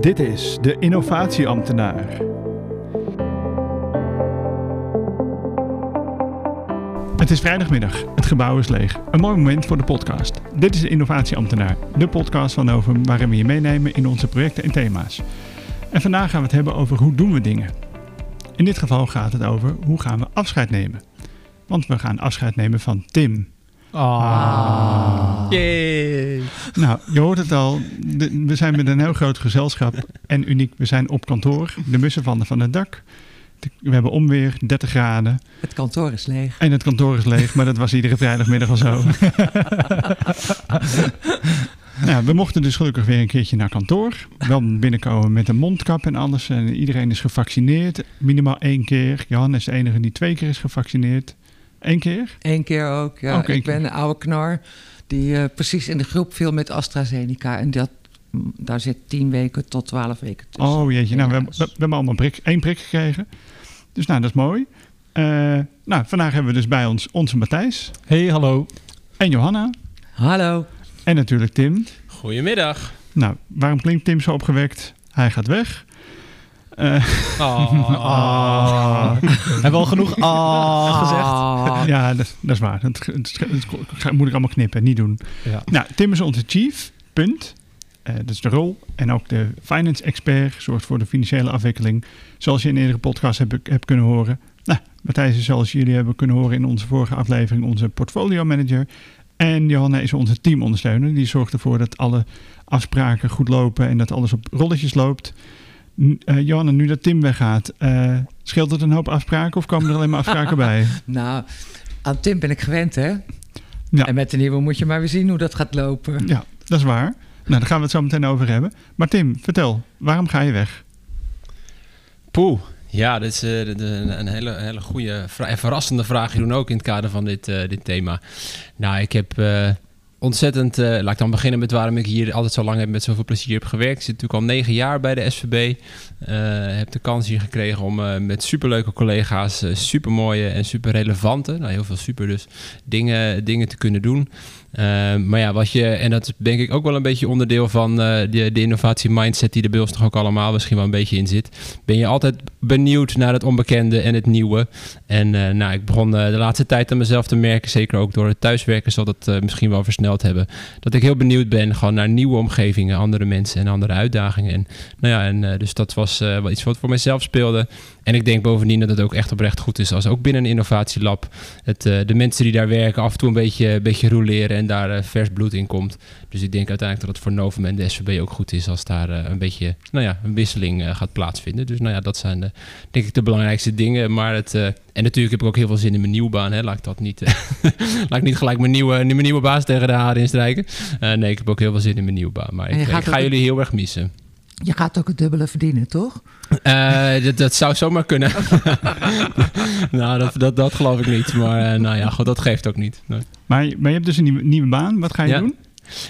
Dit is de Innovatieambtenaar. Het is vrijdagmiddag, het gebouw is leeg. Een mooi moment voor de podcast. Dit is de Innovatieambtenaar, de podcast van Novum waarin we je meenemen in onze projecten en thema's. En vandaag gaan we het hebben over hoe doen we dingen. In dit geval gaat het over hoe gaan we afscheid nemen. Want we gaan afscheid nemen van Tim. Ah. Yay. Nou, je hoort het al. de- we zijn met een heel groot gezelschap. En uniek, we zijn op kantoor. De mussen vallen van het dak. De- We hebben onweer, 30 graden. Het kantoor is leeg. En het kantoor is leeg, maar dat was iedere vrijdagmiddag al zo. nou, we mochten dus gelukkig weer een keertje naar kantoor. Wel binnenkomen met een mondkap en alles. En iedereen is gevaccineerd. Minimaal één keer. Johan is de enige die twee keer is gevaccineerd. Eén keer? Eén keer ook. Ja. Ook ik ben een oude knar die eh, precies in de groep viel met AstraZeneca. En dat, mm, daar zit 10 weken tot 12 weken tussen. Oh jeetje, nou, we, hebben- Helaas. we, we hebben allemaal prik, één prik gekregen. Dus nou, dat is mooi. Eh, nou, vandaag hebben we dus bij ons onze Matthijs Hey, hallo. en Johanna. Hallo. En natuurlijk Tim. Goedemiddag. Nou, waarom klinkt Tim zo opgewekt? Hij gaat weg. Eh, Ah. Hebben we al genoeg ah gezegd? Ah, ja, dat, dat is waar. Dat, dat- dat moet ik allemaal knippen, niet doen. Ja. Nou, Tim is onze chief, punt. Eh, dat is de rol. En ook de finance expert, zorgt voor de financiële afwikkeling. Zoals je in eerdere podcast hebt, hebt kunnen horen. Nou, Matthijs is zoals jullie hebben kunnen horen in onze vorige aflevering onze portfolio manager. En Johanna is onze teamondersteuner. Die zorgt ervoor dat alle afspraken goed lopen en dat alles op rolletjes loopt. Eh, Johanna, nu dat Tim weggaat, eh, scheelt het een hoop afspraken of komen er alleen maar afspraken bij? nou, aan Tim ben ik gewend, hè? Ja. En met de nieuwe moet je maar weer zien hoe dat gaat lopen. Ja, dat is waar. Nou, daar gaan we het zo meteen over hebben. Maar Tim, vertel, waarom ga je weg? Poeh. Ja, dat is eh, een hele, hele goede en verrassende vraag, Jeroen, ook in het kader van dit, eh, dit thema. Nou, ik heb eh, ontzettend... eh, laat ik dan beginnen met waarom ik hier altijd zo lang heb met zoveel plezier heb gewerkt. Ik zit natuurlijk al negen jaar bij de SVB. eh, heb de kans hier gekregen om eh, met superleuke collega's... supermooie en super relevante, nou heel veel super dus, dingen, dingen te kunnen doen. Eh, maar ja, wat je, en dat is denk ik ook wel een beetje onderdeel van eh, de, de innovatie mindset die er bij toch ook allemaal misschien wel een beetje in zit. Ben je altijd benieuwd naar het onbekende en het nieuwe. En eh, nou, ik begon eh, de laatste tijd aan mezelf te merken, zeker ook door het thuiswerken zal dat misschien wel versneld hebben. Dat ik heel benieuwd ben gewoon naar nieuwe omgevingen, andere mensen en andere uitdagingen. En nou ja, en, dus dat was wel iets wat voor mezelf speelde. En ik denk bovendien dat het ook echt oprecht goed is als ook binnen een innovatielab het, de mensen die daar werken af en toe een beetje, een beetje roleren en daar eh, vers bloed in komt. Dus ik denk uiteindelijk dat het voor Novum en de SVB ook goed is als daar eh, een beetje nou ja, een wisseling eh, gaat plaatsvinden. Dus nou ja, dat zijn de, denk ik de belangrijkste dingen. Maar het, en natuurlijk heb ik ook heel veel zin in mijn nieuwe baan. Hè. Laat ik dat niet, laat ik niet gelijk mijn nieuwe, mijn nieuwe baas tegen de haren instrijken. Nee, ik heb ook heel veel zin in mijn nieuwe baan. Maar ik, ga jullie heel erg missen. Je gaat ook het dubbele verdienen, toch? Dat, dat zou zomaar kunnen. nou, dat, dat, dat geloof ik niet. Maar nou ja, goed, dat geeft ook niet. Nee. Maar, je- maar je hebt dus een nieuwe, nieuwe baan. Wat ga je Ja. doen?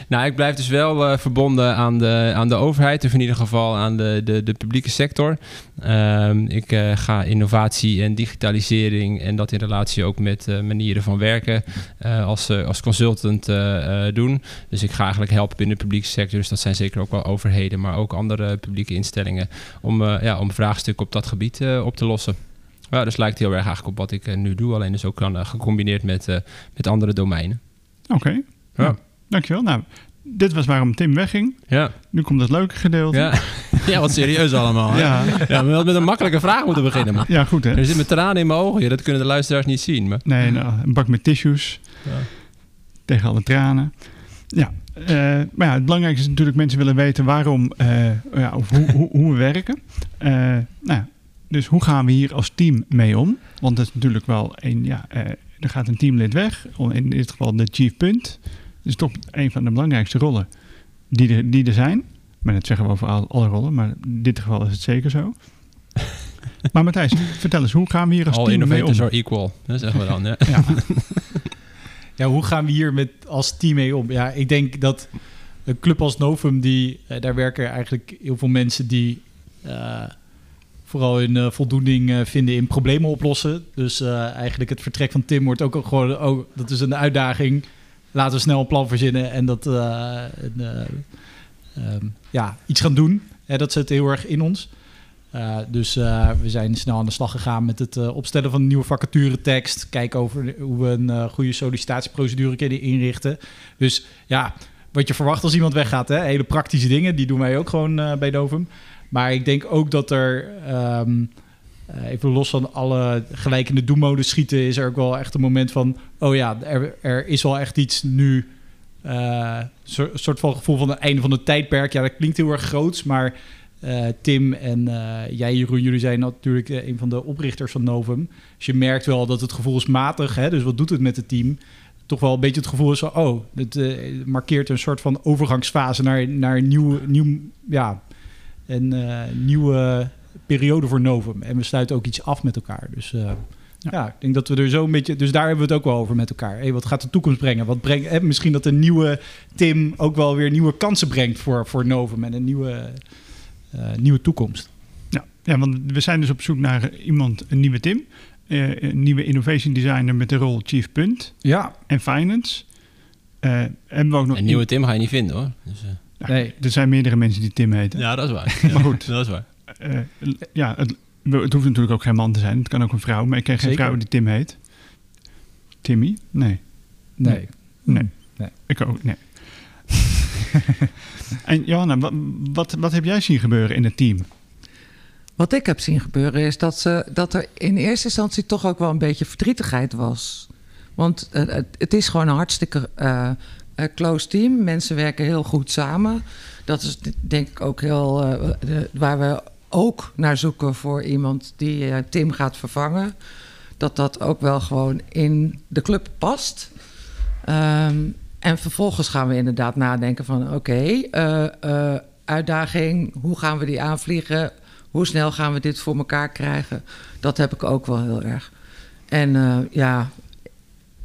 Nou, ik blijf dus wel eh, verbonden aan de, aan de overheid, of in ieder geval aan de, de, de publieke sector. Ehm, ik eh, ga innovatie en digitalisering en dat in relatie ook met eh, manieren van werken als, als consultant doen. Dus ik ga eigenlijk helpen binnen de publieke sector. Dus dat zijn zeker ook wel overheden, maar ook andere publieke instellingen om, ja, om vraagstukken op dat gebied op te lossen. Ja, dus lijkt heel erg eigenlijk op wat ik eh, nu doe, alleen dus ook dan, eh, gecombineerd met, eh, met andere domeinen. Oké. Ja. Nou, dankjewel. Nou, dit was waarom Tim wegging. Ja, Nu komt het leuke gedeelte. ja. ja wat serieus allemaal. hè? ja. Ja, we hadden met een makkelijke vraag moeten beginnen. Maar Ja, goed hè? er zitten tranen in mijn ogen. Ja, dat kunnen de luisteraars niet zien. Maar... Nee, nou, een bak met tissues. Ja. Tegen alle tranen. Ja, eh, maar ja, het belangrijkste is natuurlijk mensen willen weten waarom, eh, ja, of hoe, hoe, hoe we werken. Eh, nou, ja, dus hoe gaan we hier als team mee om? Want dat is natuurlijk wel een, ja, eh, er gaat een teamlid weg. In dit geval de chief punt. Dat is toch een van de belangrijkste rollen die er, die er zijn. Maar dat zeggen we over al- alle rollen, maar in dit geval is het zeker zo. maar Matthijs, vertel eens, hoe gaan we hier als All team mee om? innovators are equal. Dat zeggen we dan. Ja. Ja, Ja, hoe gaan we hier met als team mee om? Ja, ik denk dat een club als Novum, die, eh, daar werken eigenlijk heel veel mensen die eh, vooral hun eh, voldoening eh, vinden in problemen oplossen. Dus eh, eigenlijk het vertrek van Tim wordt ook gewoon, dat is een uitdaging. Laten we snel een plan verzinnen en dat eh, eh, ehm, ja, iets gaan doen. Eh, dat zit heel erg in ons. Dus we zijn snel aan de slag gegaan met het opstellen van een nieuwe vacaturetekst. Kijken over hoe we een goede sollicitatieprocedure kunnen inrichten. Dus ja, wat je verwacht als iemand weggaat. Hè? Hele praktische dingen, die doen wij ook gewoon bij Novum. Maar ik denk ook dat er, um, even los van alle gelijk in de schieten... is er ook wel echt een moment van... oh ja, er, er is wel echt iets nu... een soort van gevoel van het einde van het tijdperk. Ja, dat klinkt heel erg groots, maar uh, Tim en jij, Jeroen, jullie zijn natuurlijk een van de oprichters van Novum. Dus je merkt wel dat het gevoel is matig. Hè? Dus wat doet het met het team? Toch wel een beetje het gevoel is van, oh, het markeert een soort van overgangsfase naar, naar een nieuw, nieuw, ja, een nieuwe periode voor Novum. En we sluiten ook iets af met elkaar. Dus ja. ja. ik denk dat we er zo een beetje. Dus daar hebben we het ook wel over met elkaar. Hey, wat gaat de toekomst brengen? Wat brengt, misschien dat een nieuwe Tim ook wel weer nieuwe kansen brengt voor, voor Novum en een nieuwe uh, nieuwe toekomst. Ja, ja, want we zijn dus op zoek naar iemand, een nieuwe Tim. Uh, een nieuwe innovation designer met de rol chief punt. Ja. En finance. Uh, en we ook nog een nieuwe Tim ga je niet vinden hoor. Dus, ja, nee. Er zijn meerdere mensen die Tim heten. Ja, dat is waar. maar goed. dat is waar. ja, het, het, hoeft natuurlijk ook geen man te zijn. Het kan ook een vrouw. Maar ik ken geen vrouw die Tim heet. Timmy? Nee. Nee. Nee. nee. Ik ook, nee. en Johanna, wat, wat, wat heb jij zien gebeuren in het team? Wat ik heb zien gebeuren is dat, ze, dat er in eerste instantie toch ook wel een beetje verdrietigheid was. Want uh, het, is gewoon een hartstikke uh, close team. Mensen werken heel goed samen. Dat is denk ik ook heel de, waar we ook naar zoeken voor iemand die Tim gaat vervangen. Dat dat ook wel gewoon in de club past. Um, en vervolgens gaan we inderdaad nadenken van oké, uh, uh, uitdaging, hoe gaan we die aanvliegen? Hoe snel gaan we dit voor elkaar krijgen? Dat heb ik ook wel heel erg. En uh, ja,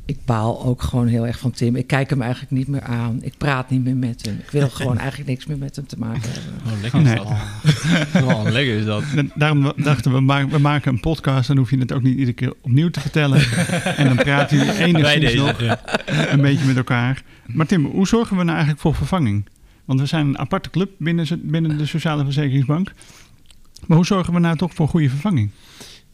ik baal ook gewoon heel erg van Tim. Ik kijk hem eigenlijk niet meer aan. Ik praat niet meer met hem. Ik wil gewoon eigenlijk niks meer met hem te maken hebben. Oh, lekker is dat. Oh, lekker is dat. Daarom dachten we, we maken een podcast. Dan hoef je het ook niet iedere keer opnieuw te vertellen. en dan praten jullie enigszins deze, nog ja. een beetje met elkaar. Maar Tim, hoe zorgen we nou eigenlijk voor vervanging? Want we zijn een aparte club binnen, binnen de Sociale Verzekeringsbank. Maar hoe zorgen we nou toch voor goede vervanging?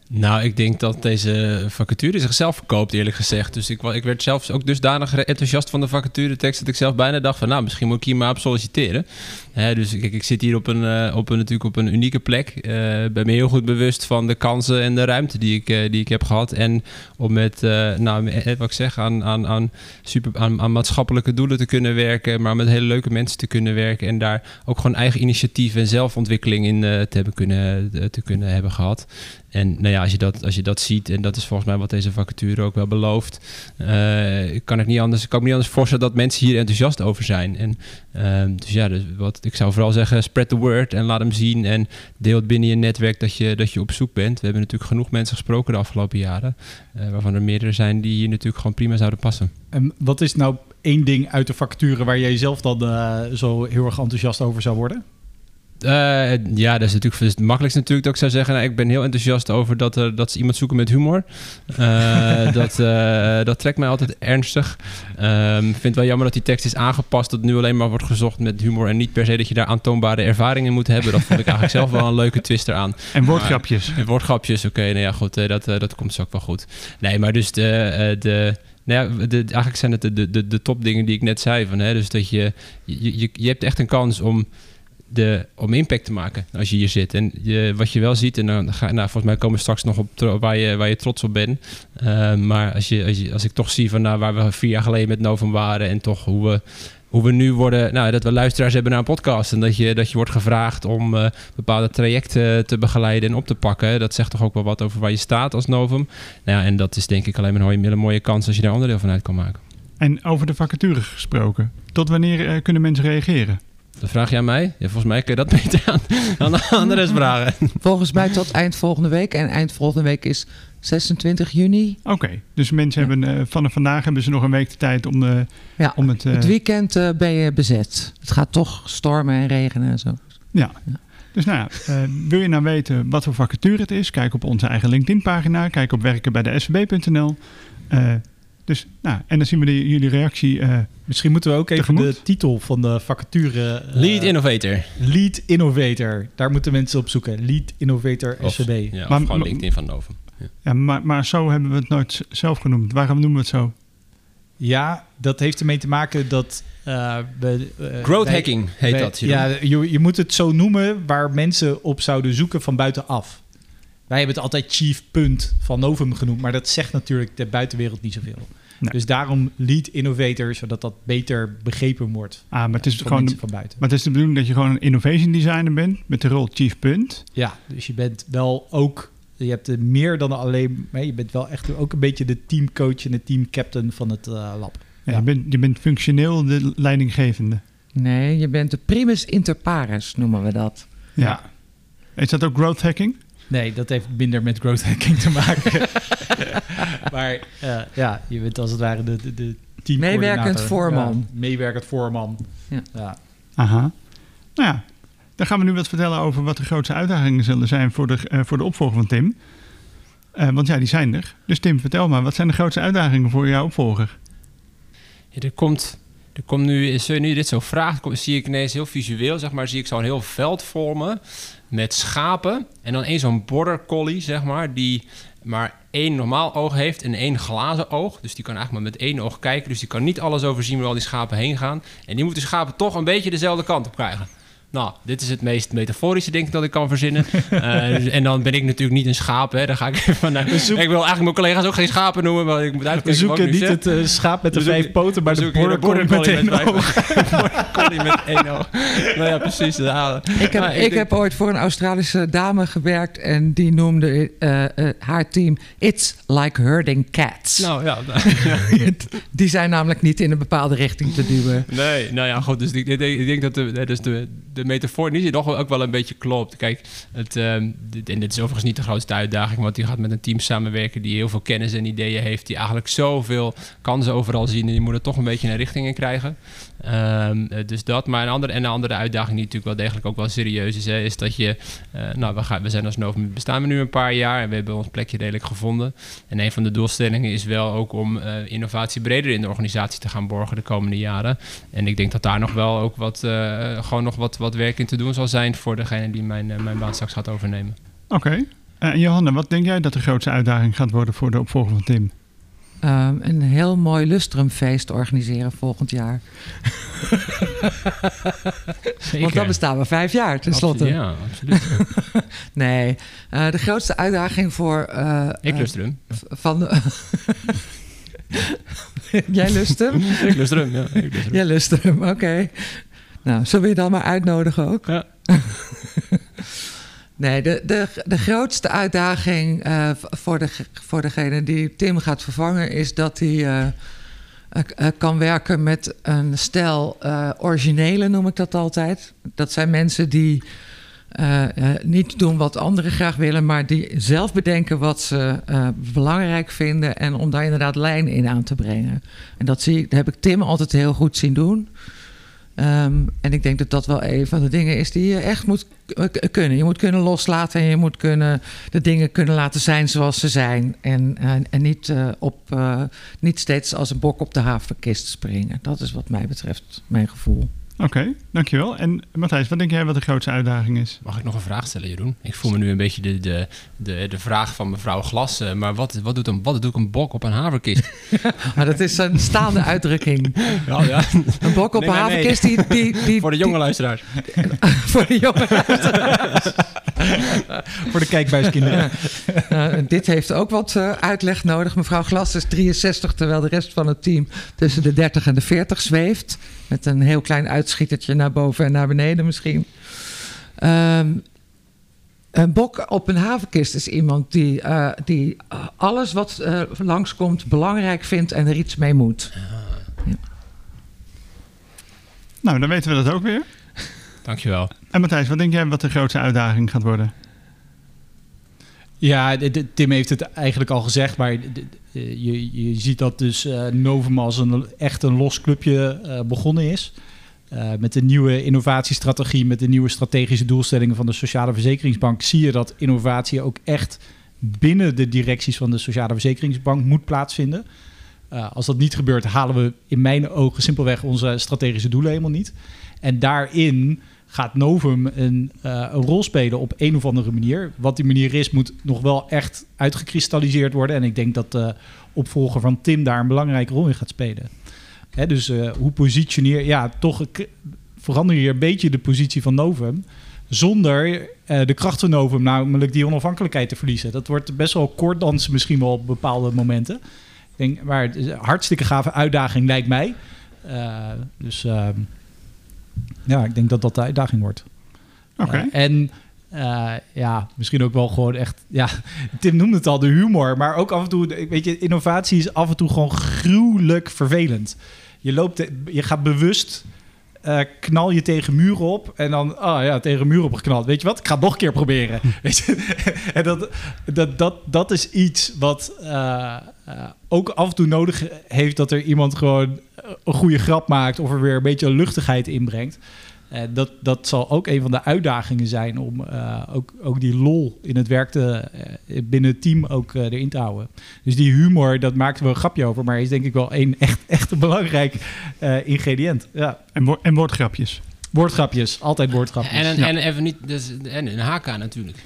Nou, ik denk dat deze vacature zichzelf verkoopt, eerlijk gezegd. Dus ik, ik werd zelfs ook dusdanig enthousiast van de vacature tekst... dat ik zelf bijna dacht van, nou, misschien moet ik hier maar op solliciteren. dus kijk, ik zit hier op een, uh, op een, natuurlijk op een unieke plek. Uh, ben me heel goed bewust van de kansen en de ruimte die ik, uh, die ik heb gehad. En om met, nou, wat ik zeg, aan, aan, aan, super, aan, aan, maatschappelijke doelen te kunnen werken... maar met hele leuke mensen te kunnen werken... en daar ook gewoon eigen initiatief en zelfontwikkeling in te, hebben kunnen, te kunnen hebben gehad. En nou ja, als je, dat, als je dat ziet, en dat is volgens mij wat deze vacature ook wel belooft, uh, kan ik niet anders, kan ik niet anders voorstellen dat mensen hier enthousiast over zijn. En uh, dus ja, dus wat, ik zou vooral zeggen, spread the word en laat hem zien en deel het binnen je netwerk dat je, dat je op zoek bent. We hebben natuurlijk genoeg mensen gesproken de afgelopen jaren, uh, waarvan er meerdere zijn die hier natuurlijk gewoon prima zouden passen. En wat is nou één ding uit de vacature waar jij zelf dan zo heel erg enthousiast over zou worden? Uh, ja, dat is natuurlijk het makkelijkste natuurlijk dat ik zou zeggen. Nou, ik ben heel enthousiast over dat, er, dat ze iemand zoeken met humor. Uh, dat, uh, dat trekt mij altijd ernstig. Um, ik vind het wel jammer dat die tekst is aangepast. Dat nu alleen maar wordt gezocht met humor. En niet per se dat je daar aantoonbare ervaringen moet hebben. Dat vond ik eigenlijk zelf wel een leuke twist eraan. En woordgrapjes. en woordgrapjes, oké. Okay, nou ja, goed. dat, dat komt zo ook wel goed. Nee, maar dus de... de nou ja, de, eigenlijk zijn het de, de, de, de topdingen die ik net zei. Van, hè? Dus dat je, je, je, je hebt echt een kans om de, om impact te maken als je hier zit. En je, wat je wel ziet, en dan ga, nou, volgens mij komen we straks nog op waar je, waar je trots op bent. Uh, maar als, je, als, ik toch zie van nou, waar we vier jaar geleden met Novum waren en toch hoe we, hoe we nu worden, nou, dat we luisteraars hebben naar een podcast en dat je, dat je wordt gevraagd om uh, bepaalde trajecten te begeleiden en op te pakken. Dat zegt toch ook wel wat over waar je staat als Novum. Nou ja, en dat is denk ik alleen maar een hele mooie kans als je daar onderdeel van uit kan maken. En over de vacature gesproken, tot wanneer uh, kunnen mensen reageren? Dat vraag aan mij? Ja, volgens mij kun je dat beter aan, aan de andere vragen. Volgens mij tot eind volgende week. En eind volgende week is 26 juni. Oké, dus mensen hebben uh, vanaf vandaag hebben ze nog een week de tijd om, uh, ja, om het... Uh, het weekend ben je bezet. Het gaat toch stormen en regenen en zo. Ja. ja. Dus nou ja, wil je nou weten wat voor vacature het is? Kijk op onze eigen LinkedIn pagina. Kijk op werken bij de svb.nl. Dus, nou, en dan zien we de, jullie reactie. eh, Misschien moeten we ook even Tegemoet? de titel van de vacature... eh, Lead Innovator. Lead Innovator. Daar moeten mensen op zoeken. Lead Innovator Of, SCB. ja, of Maar- gewoon maar- LinkedIn van Novum. Ja. ja, maar, maar zo hebben we het nooit zelf genoemd. Waarom noemen we het zo? Ja, dat heeft ermee te maken dat... eh, we, eh, Growth wij- hacking heet wij- dat. Jeroen. Ja, je, je moet het zo noemen waar mensen op zouden zoeken van buitenaf. Wij hebben het altijd chief punt van Novum genoemd, maar dat zegt natuurlijk de buitenwereld niet zoveel. Nee. Dus daarom lead innovator, zodat dat beter begrepen wordt. Ah, maar het is van gewoon. van buiten. Maar het is de bedoeling dat je gewoon een innovation designer bent met de rol chief punt. Ja, dus je bent wel ook, je hebt er meer dan alleen, je bent wel echt ook een beetje de teamcoach en de teamcaptain van het eh, lab. Ja, Ja. Je, bent, je bent functioneel de leidinggevende. Nee, je bent de primus inter pares, noemen we dat. Ja. Is dat ook growth hacking? Nee, dat heeft minder met growth hacking te maken. maar eh, ja, je bent als het ware de, de, de team Meewerkend voorman. Ja, meewerkend voorman. Ja. Ja. Aha. Nou ja, dan gaan we nu wat vertellen over wat de grootste uitdagingen zullen zijn voor de, eh, voor de opvolger van Tim. Eh, want ja, die zijn er. Dus Tim, vertel maar, wat zijn de grootste uitdagingen voor jouw opvolger? Ja, er komt, er komt nu, zul je nu dit zo vraagt, zie ik ineens heel visueel, zeg maar, zie ik zo'n heel veld voor me met schapen en dan één zo'n border collie, zeg maar, die maar één normaal oog heeft en één glazen oog. Dus die kan eigenlijk maar met één oog kijken, dus die kan niet alles overzien waar al die schapen heen gaan. En die moeten schapen toch een beetje dezelfde kant op krijgen. Nou, dit is het meest metaforische, denk ik, dat ik kan verzinnen. Eh, dus- en dan ben ik natuurlijk niet een schaap, hè. Daar ga ik even vanuit. Ik wil eigenlijk mijn collega's ook geen schapen noemen, maar ik moet We uitkijken zoeken niet zeg. het eh, schaap met de vijf poten, maar de border collie met één oog. Collie met één oog. Nou ja, precies. Ja. Ik heb, Maar ik denk- heb ooit voor een Australische dame gewerkt en die noemde eh, eh, haar team It's like herding cats. Nou ja, Die zijn namelijk niet in een bepaalde richting te duwen. nee, nou ja, goed. Dus ik, ik, ik denk dat de, dus de, de metafoor niet nog wel- ook wel een beetje klopt. Kijk, het, ehm, en dit is overigens niet de grootste uitdaging, want die gaat met een team samenwerken die heel veel kennis en ideeën heeft, die eigenlijk zoveel kansen overal zien en die moet er toch een beetje een richting in krijgen. Ehm, eh, dus dat, maar een andere, en een andere uitdaging die natuurlijk wel degelijk ook wel serieus is, hè, is dat je, eh, nou, we, gaan, we zijn als Novum, bestaan we nu een paar jaar en we hebben ons plekje redelijk gevonden. En een van de doelstellingen is wel ook om eh, innovatie breder in de organisatie te gaan borgen de komende jaren. En ik denk dat daar nog wel ook wat, gewoon nog wat, wat werk in te doen zal zijn voor degene die mijn, mijn baan straks gaat overnemen. Oké. En Johanna, wat denk jij dat de grootste uitdaging gaat worden voor de opvolger van Tim? Ehm, een heel mooi lustrumfeest organiseren volgend jaar. Want dan bestaan we vijf jaar tenslotte. Ja, absoluut. Nee, eh, de grootste uitdaging voor... eh, Ik eh, lust erum. v- van de- Jij lust hem? Ik lust ja. Ik lust erum. Jij lust hem, oké. Nou, zullen we je dan maar uitnodigen ook? Ja. Nee, de, de, de grootste uitdaging eh, voor, de, voor degene die Tim gaat vervangen... is dat hij eh, eh, kan werken met een stel originele, noem ik dat altijd. Dat zijn mensen die niet doen wat anderen graag willen... maar die zelf bedenken wat ze belangrijk vinden... en om daar inderdaad lijn in aan te brengen. En dat, zie dat heb ik Tim altijd heel goed zien doen... Ehm, en ik denk dat dat wel een van de dingen is die je echt moet k- kunnen. Je moet kunnen loslaten en je moet kunnen de dingen kunnen laten zijn zoals ze zijn. En, en, en niet, eh, op, eh, niet steeds als een bok op de havenkist springen. Dat is wat mij betreft mijn gevoel. Oké, dankjewel. En Matthijs, wat denk jij wat de grootste uitdaging is? Mag ik nog een vraag stellen, Jeroen? Ik voel me nu een beetje de, de, de, de vraag van mevrouw Glas. eh, maar wat, wat, doet een, wat doet een bok op een haverkist? Maar dat is een staande uitdrukking. ja, ja. Een bok op Nee, een nee, nee. havenkist die... die, die Voor de jonge luisteraars. voor de jonge Voor de kijkbuiskinderen. Nou, dit heeft ook wat eh, uitleg nodig. Mevrouw Glas is 63, terwijl de rest van het team tussen de 30 en de 40 zweeft. Met een heel klein uitschietertje naar boven en naar beneden misschien. Ehm, een bok op een havenkist is iemand die, eh, die alles wat eh, langskomt belangrijk vindt en er iets mee moet. Nou, dan weten we dat ook weer. Dankjewel. En Matthijs, wat denk jij wat de grootste uitdaging gaat worden? Ja, de- de- Tim heeft het eigenlijk al gezegd, maar de- de- je, je ziet dat dus eh Novum als een, echt een los clubje eh, begonnen is. Eh, met de nieuwe innovatiestrategie, met de nieuwe strategische doelstellingen van de Sociale Verzekeringsbank, zie je dat innovatie ook echt binnen de directies van de Sociale Verzekeringsbank moet plaatsvinden. Uh, als dat niet gebeurt, halen we in mijn ogen simpelweg onze strategische doelen helemaal niet. En daarin gaat Novum een, uh, een, rol spelen op een of andere manier. Wat die manier is, moet nog wel echt uitgekristalliseerd worden. En ik denk dat de opvolger van Tim daar een belangrijke rol in gaat spelen. Hè, dus uh, hoe positioneer... Ja, toch verander je een beetje de positie van Novum... zonder de kracht van Novum, namelijk die onafhankelijkheid te verliezen. Dat wordt best wel kort dansen misschien wel op bepaalde momenten. Ik denk, maar hartstikke gave uitdaging lijkt mij. Dus uh, ja, ik denk dat dat de uitdaging wordt. Oké. Uh, en ja, misschien ook wel gewoon echt... Ja, Tim noemde het al, de humor. Maar ook af en toe... Weet je, innovatie is af en toe gewoon gruwelijk vervelend. Je, loopt, je gaat bewust uh, knal je tegen muren op en dan, ah oh ja, tegen muren opgeknald. Weet je wat? Ik ga het nog een keer proberen. Weet je? en dat, dat, dat, dat is iets wat uh, uh, ook af en toe nodig heeft dat er iemand gewoon een goede grap maakt of er weer een beetje luchtigheid inbrengt. Uh, dat, dat zal ook een van de uitdagingen zijn om uh, ook, ook die lol in het werk te, uh, binnen het team ook erin te houden. Dus die humor, dat maakten we een grapje over, maar is denk ik wel een echt, echt een belangrijk ingrediënt. Ja. En, wo en woordgrapjes. Woordgrapjes, altijd woordgrapjes. En, en, en even niet, dus, en een HK natuurlijk.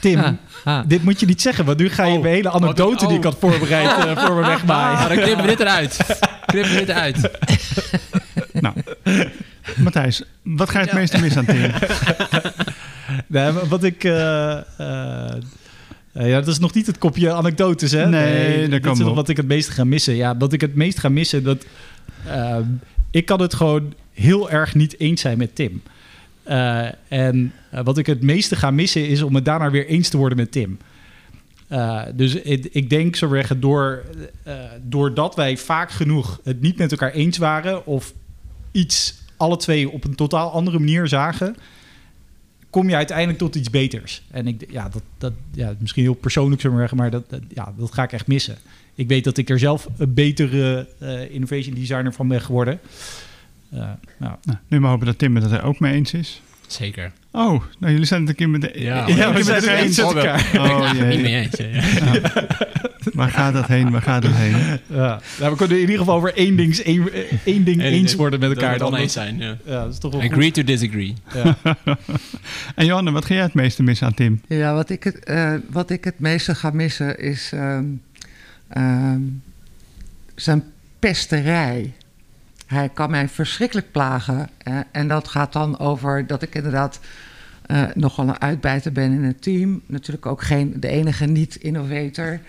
Tim, ah, ah. dit moet je niet zeggen, want nu ga je oh, mijn hele anekdote oh, die ik had voorbereid uh, voor me wegmaaien. Ah, dan knippen we dit eruit. Knippen we dit eruit. nou, Matthijs, wat ga je het ja. meeste mis aan Tim? nee, wat ik... Uh, uh, ja, dat is nog niet het kopje anekdotes, hè? Nee, nee dat kan wel. Wat ik het meest ga missen. Ja, wat ik het meest ga missen, dat... Uh, ik kan het gewoon heel erg niet eens zijn met Tim. Uh, en uh, wat ik het meeste ga missen is om het daarna weer eens te worden met Tim. Uh, dus ik, ik, denk zo zeggen, door, doordat wij vaak genoeg het niet met elkaar eens waren of iets alle twee op een totaal andere manier zagen, kom je uiteindelijk tot iets beters. En ik, ja, dat, dat ja, misschien heel persoonlijk zullen zeggen, maar dat, ja, dat ga ik echt missen. Ik weet dat ik er zelf een betere innovation designer van ben geworden. Nou. nou, nu maar hopen dat Tim het er ook mee eens is. Zeker. Oh, nou jullie zijn het een keer met de... Ja, ja we zijn het eens met elkaar. Oh, jee. niet mee eens. Ja. Ja. Waar gaat dat heen? Waar gaat dat heen? Ja. Nou, we kunnen in ieder geval over één, ding, één, één ding en, eens worden met elkaar. Dan eens zijn, ja. ja dat is toch wel Agree goed. to disagree. Ja. en Johanne, wat ga jij het meeste missen aan Tim? Ja, wat ik het, uh, wat ik het meeste ga missen is um, um, zijn pesterij. Hij kan mij verschrikkelijk plagen. En dat gaat dan over dat ik inderdaad uh, nogal een uitbijter ben in het team. Natuurlijk ook geen, de enige niet-innovator.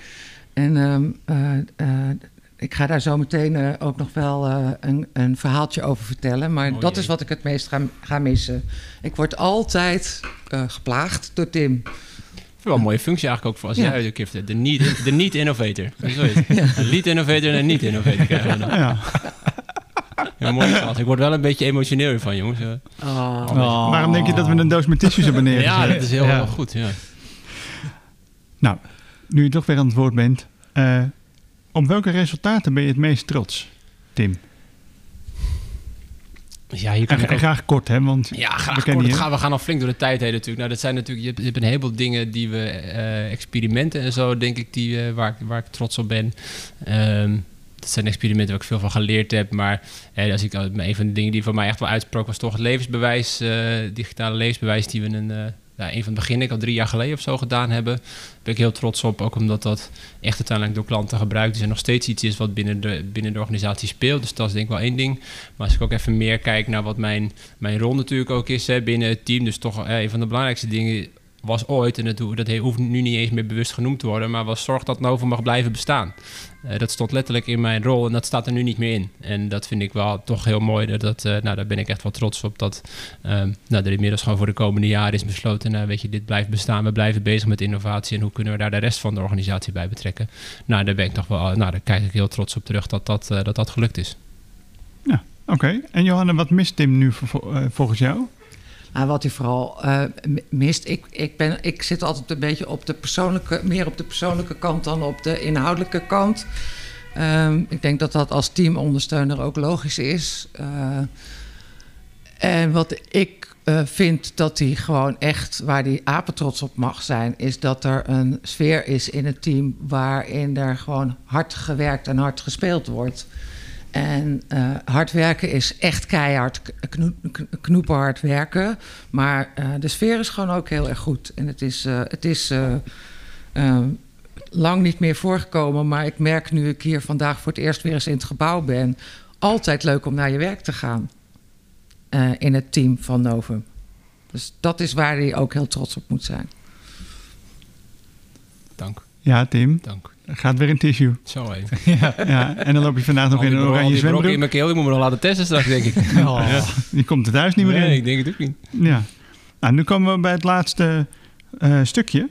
En um, uh, ik ga daar zo meteen ook nog wel een, een, verhaaltje over vertellen. Maar oh, dat jee. is wat ik het meest ga, ga missen. Ik word altijd geplaagd door Tim. Wel een mooie functie eigenlijk ook voor als ja. jij de niet, de niet innovator. Ja. Een lead innovator en een niet innovator krijgen we dan. Ja. Ja, mooi gehad. Ik word wel een beetje emotioneel van, jongens. Oh. Oh. Waarom denk je dat we een doos met tissues hebben neergezet? Ja, dat is heel, ja. goed, ja. Nou, nu je toch weer aan het woord bent. Uh, op welke resultaten ben je het meest trots, Tim? Ja, hier kan en, ik ook... graag kort, hè? Want ja, graag we kort. Gaan, we gaan al flink door de tijd heen natuurlijk. Nou, dat zijn natuurlijk... Je hebt, een heleboel dingen die we... Uh, experimenten en zo, denk ik, die, uh, waar, waar ik trots op ben. Um, dat zijn experimenten waar ik veel van geleerd heb. Maar als ik, een van de dingen die voor mij echt wel uitsprak, was toch het levensbewijs, uh, digitale levensbewijs, die we een, uh, ja, een van het begin, ik al drie jaar geleden of zo gedaan hebben. Daar ben ik heel trots op, ook omdat dat echt uiteindelijk door klanten gebruikt is en nog steeds iets is wat binnen de, binnen de organisatie speelt. Dus dat is denk ik wel één ding. Maar als ik ook even meer kijk naar wat mijn, mijn rol natuurlijk ook is hè, binnen het team, dus toch een van de belangrijkste dingen was ooit, en dat, dat hoeft nu niet eens meer bewust genoemd te worden, maar was zorg dat Novo mag blijven bestaan. Uh, dat stond letterlijk in mijn rol en dat staat er nu niet meer in. En dat vind ik wel toch heel mooi. Dat, uh, nou, daar ben ik echt wel trots op. Dat uh, nou, er inmiddels gewoon voor de komende jaren is besloten. Nou, weet je, dit blijft bestaan. We blijven bezig met innovatie. En hoe kunnen we daar de rest van de organisatie bij betrekken? Nou, daar ben ik toch wel. Nou, daar kijk ik heel trots op terug dat dat, dat, gelukt is. Ja, oké. En Johanna, wat mist Tim nu volgens jou? Wat hij vooral uh, mist, ik, ik, ben, ik zit altijd een beetje op de persoonlijke, meer op de persoonlijke kant dan op de inhoudelijke kant. Um, ik denk dat dat als teamondersteuner ook logisch is. Uh, en wat ik eh, vind dat hij gewoon echt, waar hij apetrots op mag zijn, is dat er een sfeer is in het team waarin er gewoon hard gewerkt en hard gespeeld wordt. En uh, hard werken is echt keihard, kno knoepenhard werken. Maar uh, de sfeer is gewoon ook heel erg goed. En het is, uh, het is lang niet meer voorgekomen. Maar ik merk nu ik hier vandaag voor het eerst weer eens in het gebouw ben. Altijd leuk om naar je werk te gaan. in het team van Novum. Dus dat is waar hij ook heel trots op moet zijn. Dank. Ja, Tim. Dank. Gaat weer een tissue. Zo ja. ja. En dan loop je vandaag nog in een oranje zwembroek. in mijn keel, die moet me nog laten testen straks, denk ik. Oh, Die komt er thuis niet meer Nee, in. ik denk het ook niet. Ja. Nou, nu komen we bij het laatste eh, stukje.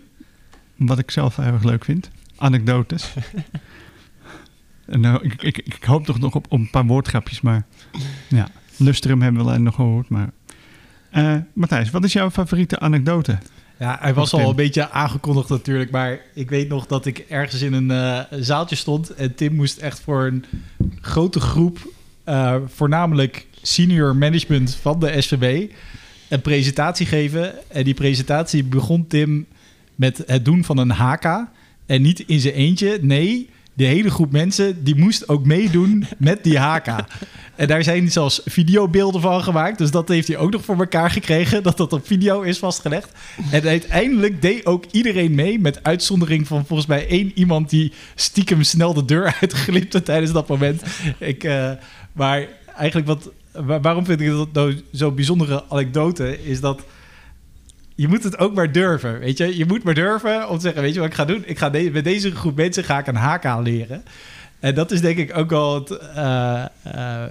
Wat ik zelf erg leuk vind. Anekdotes. nou, ik, ik, ik hoop toch nog op, op een paar woordgrapjes, maar ja. Lustrum hebben we nog gehoord, maar... Eh, Matthijs, wat is jouw favoriete anekdote? Ja, hij was Tim. al een beetje aangekondigd natuurlijk, maar ik weet nog dat ik ergens in een eh, zaaltje stond en Tim moest echt voor een grote groep, eh, voornamelijk senior management van de SVB, een presentatie geven. En die presentatie begon Tim met het doen van een HK en niet in zijn eentje, nee... De hele groep mensen die moest ook meedoen met die HK. En daar zijn zelfs videobeelden van gemaakt. Dus dat heeft hij ook nog voor elkaar gekregen. Dat dat op video is vastgelegd. En uiteindelijk deed ook iedereen mee. Met uitzondering van volgens mij één iemand die stiekem snel de deur uitglipte tijdens dat moment. Ik, eh, maar eigenlijk wat. wa- waarom vind ik dat nou zo'n bijzondere anekdote? Is dat. Je moet het ook maar durven, weet je. Je moet maar durven om te zeggen, weet je wat ik ga doen? Ik ga met deze groep mensen ga ik een HK leren. En dat is denk ik ook wel het, eh, eh,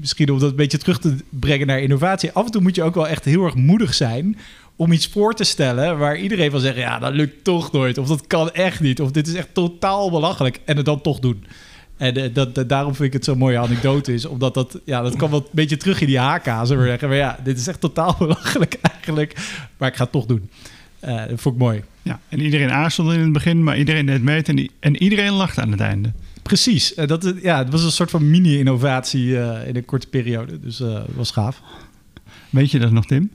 misschien om dat een beetje terug te brengen naar innovatie. Af en toe moet je ook wel echt heel erg moedig zijn om iets voor te stellen waar iedereen van zegt, ja, dat lukt toch nooit. Of dat kan echt niet. Of dit is echt totaal belachelijk. En het dan toch doen. En eh, dat, dat- daarom vind ik het zo'n mooie anekdote is. Omdat dat, ja, dat kan wel een beetje terug in die HK, zullen we zeggen. Maar ja, dit is echt totaal belachelijk eigenlijk. Maar ik ga het toch doen. Eh, dat vond ik mooi. Ja, en iedereen aarzelde in het begin, maar iedereen deed mee en, die- en iedereen lachte aan het einde. Precies. Eh, dat, ja, het was een soort van mini-innovatie eh, in een korte periode. Dus eh, het was gaaf. Weet je dat nog, Tim?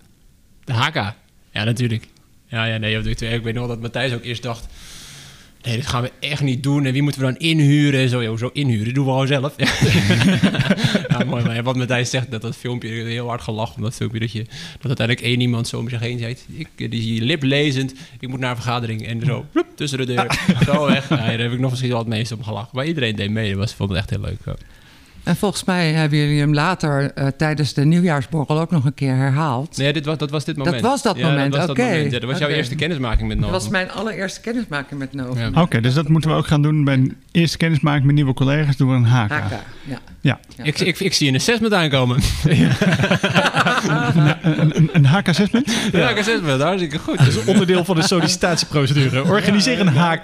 De HK. Ja, natuurlijk. Ja, ja, nee, ik ik weet nog dat Matthijs ook eerst dacht... Nee, dit gaan we echt niet doen. En wie moeten we dan inhuren? En zo, joh, zo inhuren doen we gewoon zelf. ja, mooi. Maar wat Matthijs zegt, dat dat filmpje heel hard gelachen. Om dat filmpje dat, je, dat uiteindelijk één iemand zo om zich heen zei... Ik, die is hier liplezend. Ik moet naar een vergadering. En zo, tussen de deur. Zo weg. Ja, daar heb ik nog misschien wel het meest om gelachen. Maar iedereen deed mee. Dat was, vond het echt heel leuk. ja. En volgens mij hebben jullie hem later eh, tijdens de nieuwjaarsborrel ook nog een keer herhaald. Nee, dit was, dat was dit moment. was dat Ja, moment, dat was oké. dat moment. Ja, dat was jouw Oké. eerste kennismaking met Dat Novo. was mijn allereerste kennismaking met Nova. Ja. Oké, dus dat moeten we ook gaan doen bij een eerste kennismaking met nieuwe collega's. Doen we een HK. HK, ja. Ja, Ik, ik, ik zie een assessment aankomen. een, een, een HK-assessment. Ja, ik assessment, hartstikke goed. Dat is onderdeel van de sollicitatieprocedure. Organiseer een HK.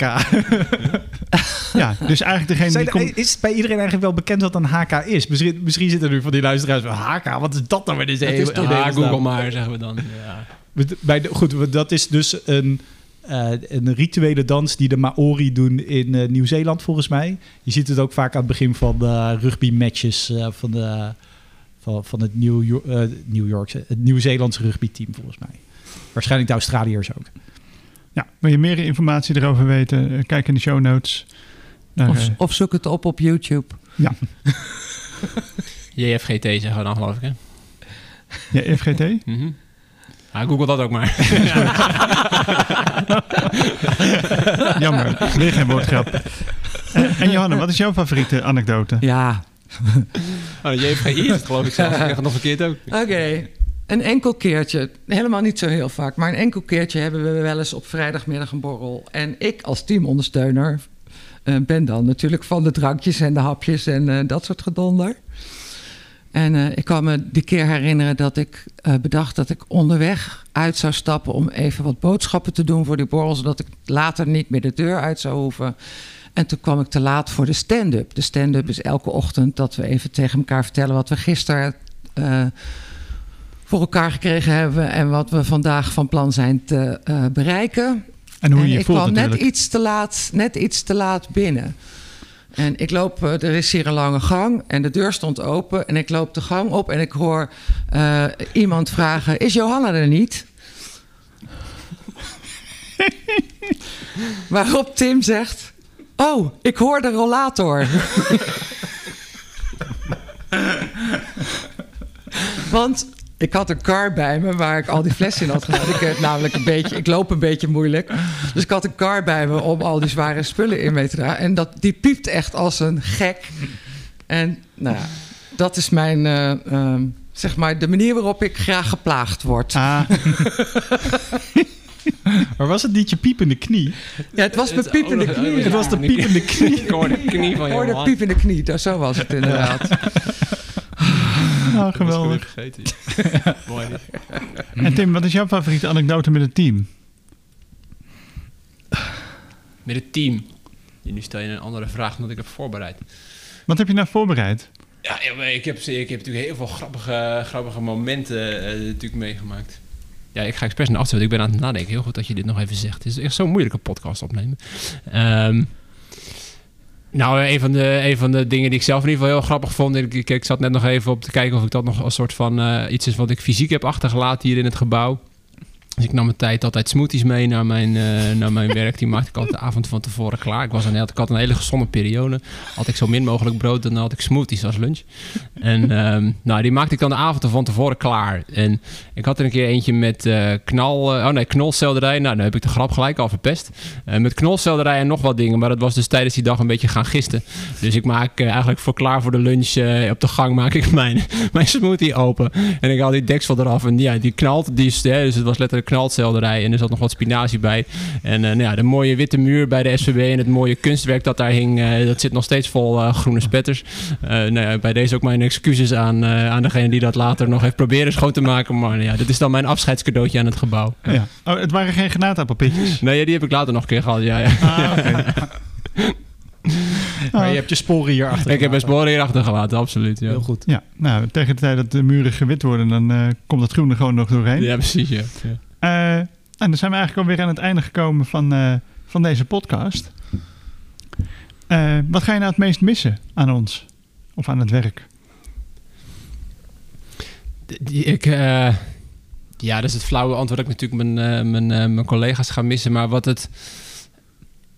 Ja, dus eigenlijk degene Zijn die komt... is bij iedereen eigenlijk wel bekend wat een HK is? Misschien, misschien zitten er nu van die luisteraars van HK, wat is dat nou weer? Dit is Het is heel- toch- Ja, Google maar, zeggen we dan. Ja. Bij de, goed, dat is dus een, eh, een rituele dans die de Maori doen in eh, Nieuw-Zeeland volgens mij. Je ziet het ook vaak aan het begin van de rugby-matches eh, van, de, van, van het New, Yo- eh, New Yorkse, het Nieuw-Zeelandse rugbyteam volgens mij. Waarschijnlijk de Australiërs ook. Ja, wil je meer informatie erover weten? Kijk in de show notes. Daar, Of, of zoek het op op YouTube. JFGT zeggen we dan, geloof ik, hè? ja, FGT? Mhm. Ja, Google dat ook maar. Jammer, weer geen woordgrap. En, en Johanna, wat is jouw favoriete anekdote? Ja, Oh, JFGI is het, geloof ik zelf. Ik zeg het nog verkeerd ook. oké. Een enkel keertje, helemaal niet zo heel vaak, maar een enkel keertje hebben we wel eens op vrijdagmiddag een borrel. En ik als teamondersteuner ben dan natuurlijk van de drankjes en de hapjes en eh, dat soort gedonder. En eh, ik kan me die keer herinneren dat ik eh, bedacht dat ik onderweg uit zou stappen om even wat boodschappen te doen voor die borrel, zodat ik later niet meer de deur uit zou hoeven. En toen kwam ik te laat voor de stand-up. De stand-up is elke ochtend dat we even tegen elkaar vertellen wat we gisteren eh, voor elkaar gekregen hebben en wat we vandaag van plan zijn te eh, bereiken. En hoe je en je ik voelt kwam natuurlijk. net iets, te laat, net iets te laat binnen. En ik loop, eh, er is hier een lange gang en de deur stond open. En ik loop de gang op en ik hoor eh, iemand vragen: Is Johanna er niet? Waarop Tim zegt: Oh, ik hoor de rollator. Want ik had een kar bij me waar ik al die flessen in had gedaan. Ik, namelijk een beetje, ik loop een beetje moeilijk. Dus ik had een kar bij me om al die zware spullen in mee te dragen. En dat, die piept echt als een gek. En nou ja, dat is mijn, eh, ehm, zeg maar, de manier waarop ik graag geplaagd word. Ah, Maar was het niet je piepende knie? Ja, het was mijn piepende knie. Het was de piepende knie. Ik hoor de knie van Ik hoorde piepende knie, dat- zo was het inderdaad. nou, geweldig. vergeten. Mooi. En Tim, wat is jouw favoriete anekdote met het team? Met het team. Nu stel je een andere vraag dan ik heb voorbereid. Wat heb je nou voorbereid? Ja, ik heb, ik heb natuurlijk heel veel grappige, grappige momenten eh, natuurlijk meegemaakt. Ja, ik ga expres naar achter, want ik ben aan het nadenken. Heel goed dat je dit nog even zegt. Het is echt zo'n moeilijke podcast opnemen. Ehm, nou, een van, de, een van de dingen die ik zelf in ieder geval heel grappig vond... Ik, ik, ik zat net nog even op te kijken of ik dat nog als soort van... eh, iets is wat ik fysiek heb achtergelaten hier in het gebouw. Dus ik nam mijn tijd altijd smoothies mee naar mijn, eh, naar mijn werk. Die maakte ik altijd de avond van tevoren klaar. Ik, was een, ik had een hele gezonde periode. Had ik zo min mogelijk brood, dan had ik smoothies als lunch. En ehm, nou, die maakte ik dan de avond van tevoren klaar. En ik had er een keer eentje met eh, knal... eh, oh nee, knolselderij. Nou, dan heb ik de grap gelijk al verpest. Met knolselderij en nog wat dingen. Maar dat was dus tijdens die dag een beetje gaan gisten. Dus ik maak eigenlijk voor klaar voor de lunch op de gang maak ik mijn, mijn smoothie open. En ik haal die deksel eraf. En ja, die knalt. Die dus het was letterlijk knalselderij. En er zat nog wat spinazie bij. En eh, nou ja, de mooie witte muur bij de SVB en het mooie kunstwerk dat daar hing, eh, dat zit nog steeds vol eh, groene spetters. Eh, nou ja, bij deze ook mijn excuses aan, eh, aan degene die dat later nog heeft proberen schoon te maken. Maar ja, dit is dan mijn afscheidscadeautje aan het gebouw. Ja. Oh, het waren geen granaatappelpitjes. Nee, ja, die heb ik later nog een keer gehad. Ja, ja. Ah, oké. Maar je hebt je sporen hier achter. Ik heb best wel hier achter gelaten, absoluut. Ja, Heel goed. Ja, nou, tegen de tijd dat de muren gewit worden, dan eh, komt het groen er gewoon nog doorheen. ja precies. Ja. Ja. Eh, en dan zijn we eigenlijk alweer aan het einde gekomen van, eh, van deze podcast. Eh, wat ga je nou het meest missen aan ons? Of aan het werk? Ik, ja, dat is het flauwe antwoord dat ik natuurlijk mijn, mijn, mijn collega's ga missen. Maar wat het...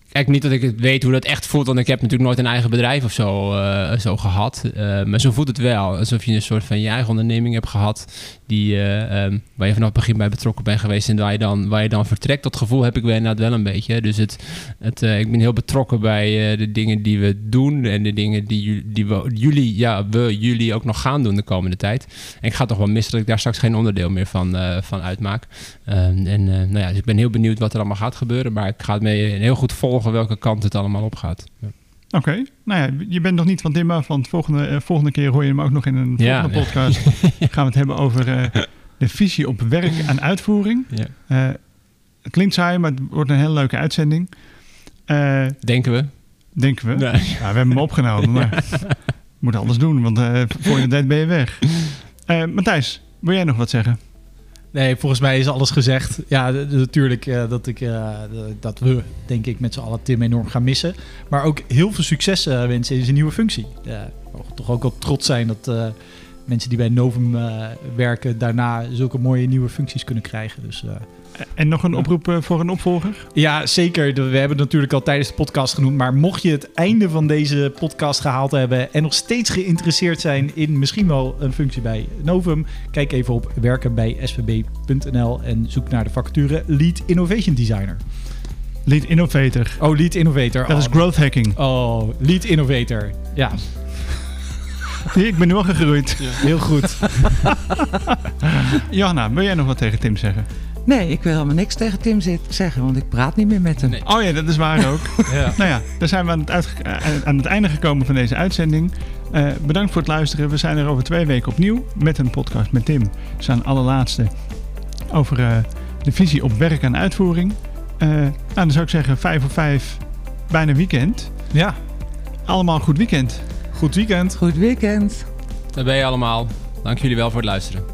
Kijk, niet dat ik het weet hoe dat echt voelt, want ik heb natuurlijk nooit een eigen bedrijf of zo, zo gehad. Eh, maar zo voelt het wel. Alsof je een soort van je eigen onderneming hebt gehad, die, eh, ehm, waar je vanaf het begin bij betrokken bent geweest en waar je dan, waar je dan vertrekt. Dat gevoel heb ik wel inderdaad wel een beetje. Dus het, het, eh, ik ben heel betrokken bij eh, de dingen die we doen en de dingen die, die we, jullie, ja, we, jullie ook nog gaan doen de komende tijd. En ik ga toch wel missen dat ik daar straks geen onderdeel meer van, van uitmaak. Ehm, en nou ja, dus ik ben heel benieuwd wat er allemaal gaat gebeuren. Maar ik ga het mee heel goed volgen welke kant het allemaal op gaat. Ja. Oké, nou ja, je bent nog niet van af, want volgende, eh, volgende keer hoor je hem ook nog in een Ja, volgende ja. podcast. Gaan we het hebben over eh, de visie op werk en uitvoering. Ja. Eh, het klinkt saai, maar het wordt een hele leuke uitzending. Denken we? denken we. Nee. Ja, we hebben hem opgenomen, maar moet alles doen, want voor je weet ben je weg. Matthijs, wil jij nog wat zeggen? Nee, volgens mij is alles gezegd. Ja, natuurlijk eh, dat, ik, eh, dat we, denk ik, met z'n allen Tim enorm gaan missen. Maar ook heel veel succes eh, wensen in zijn nieuwe functie. Ja, toch ook wel trots zijn dat mensen die bij Novum werken... daarna zulke mooie nieuwe functies kunnen krijgen. Dus En nog een oproep eh, voor een opvolger? ja, zeker. We hebben het natuurlijk al tijdens de podcast genoemd. Maar mocht je het einde van deze podcast gehaald hebben... en nog steeds geïnteresseerd zijn in misschien wel een functie bij Novum... kijk even op werkenbijsvb.nl en zoek naar de vacature Lead Innovation Designer. Lead Innovator. Oh, Lead Innovator. Dat is oh. growth hacking. Oh, Lead Innovator. Ja, Ik ben nu al gegroeid. heel goed. Johanna, wil jij nog wat tegen Tim zeggen? Nee, ik wil helemaal niks tegen Tim zeggen, want ik praat niet meer met hem. Nee. Oh ja, dat is waar ook. Ja. nou ja, dan zijn we aan het, uitge- eh, aan het einde gekomen van deze uitzending. Eh, bedankt voor het luisteren. We zijn er over twee weken opnieuw met een podcast met Tim. Zijn allerlaatste over eh, de visie op werk en uitvoering. Eh, nou, dan zou ik zeggen, vijf voor vijf, bijna weekend. ja, Allemaal goed weekend. goed weekend. Goed weekend. Daar ben je allemaal. Dank jullie wel voor het luisteren.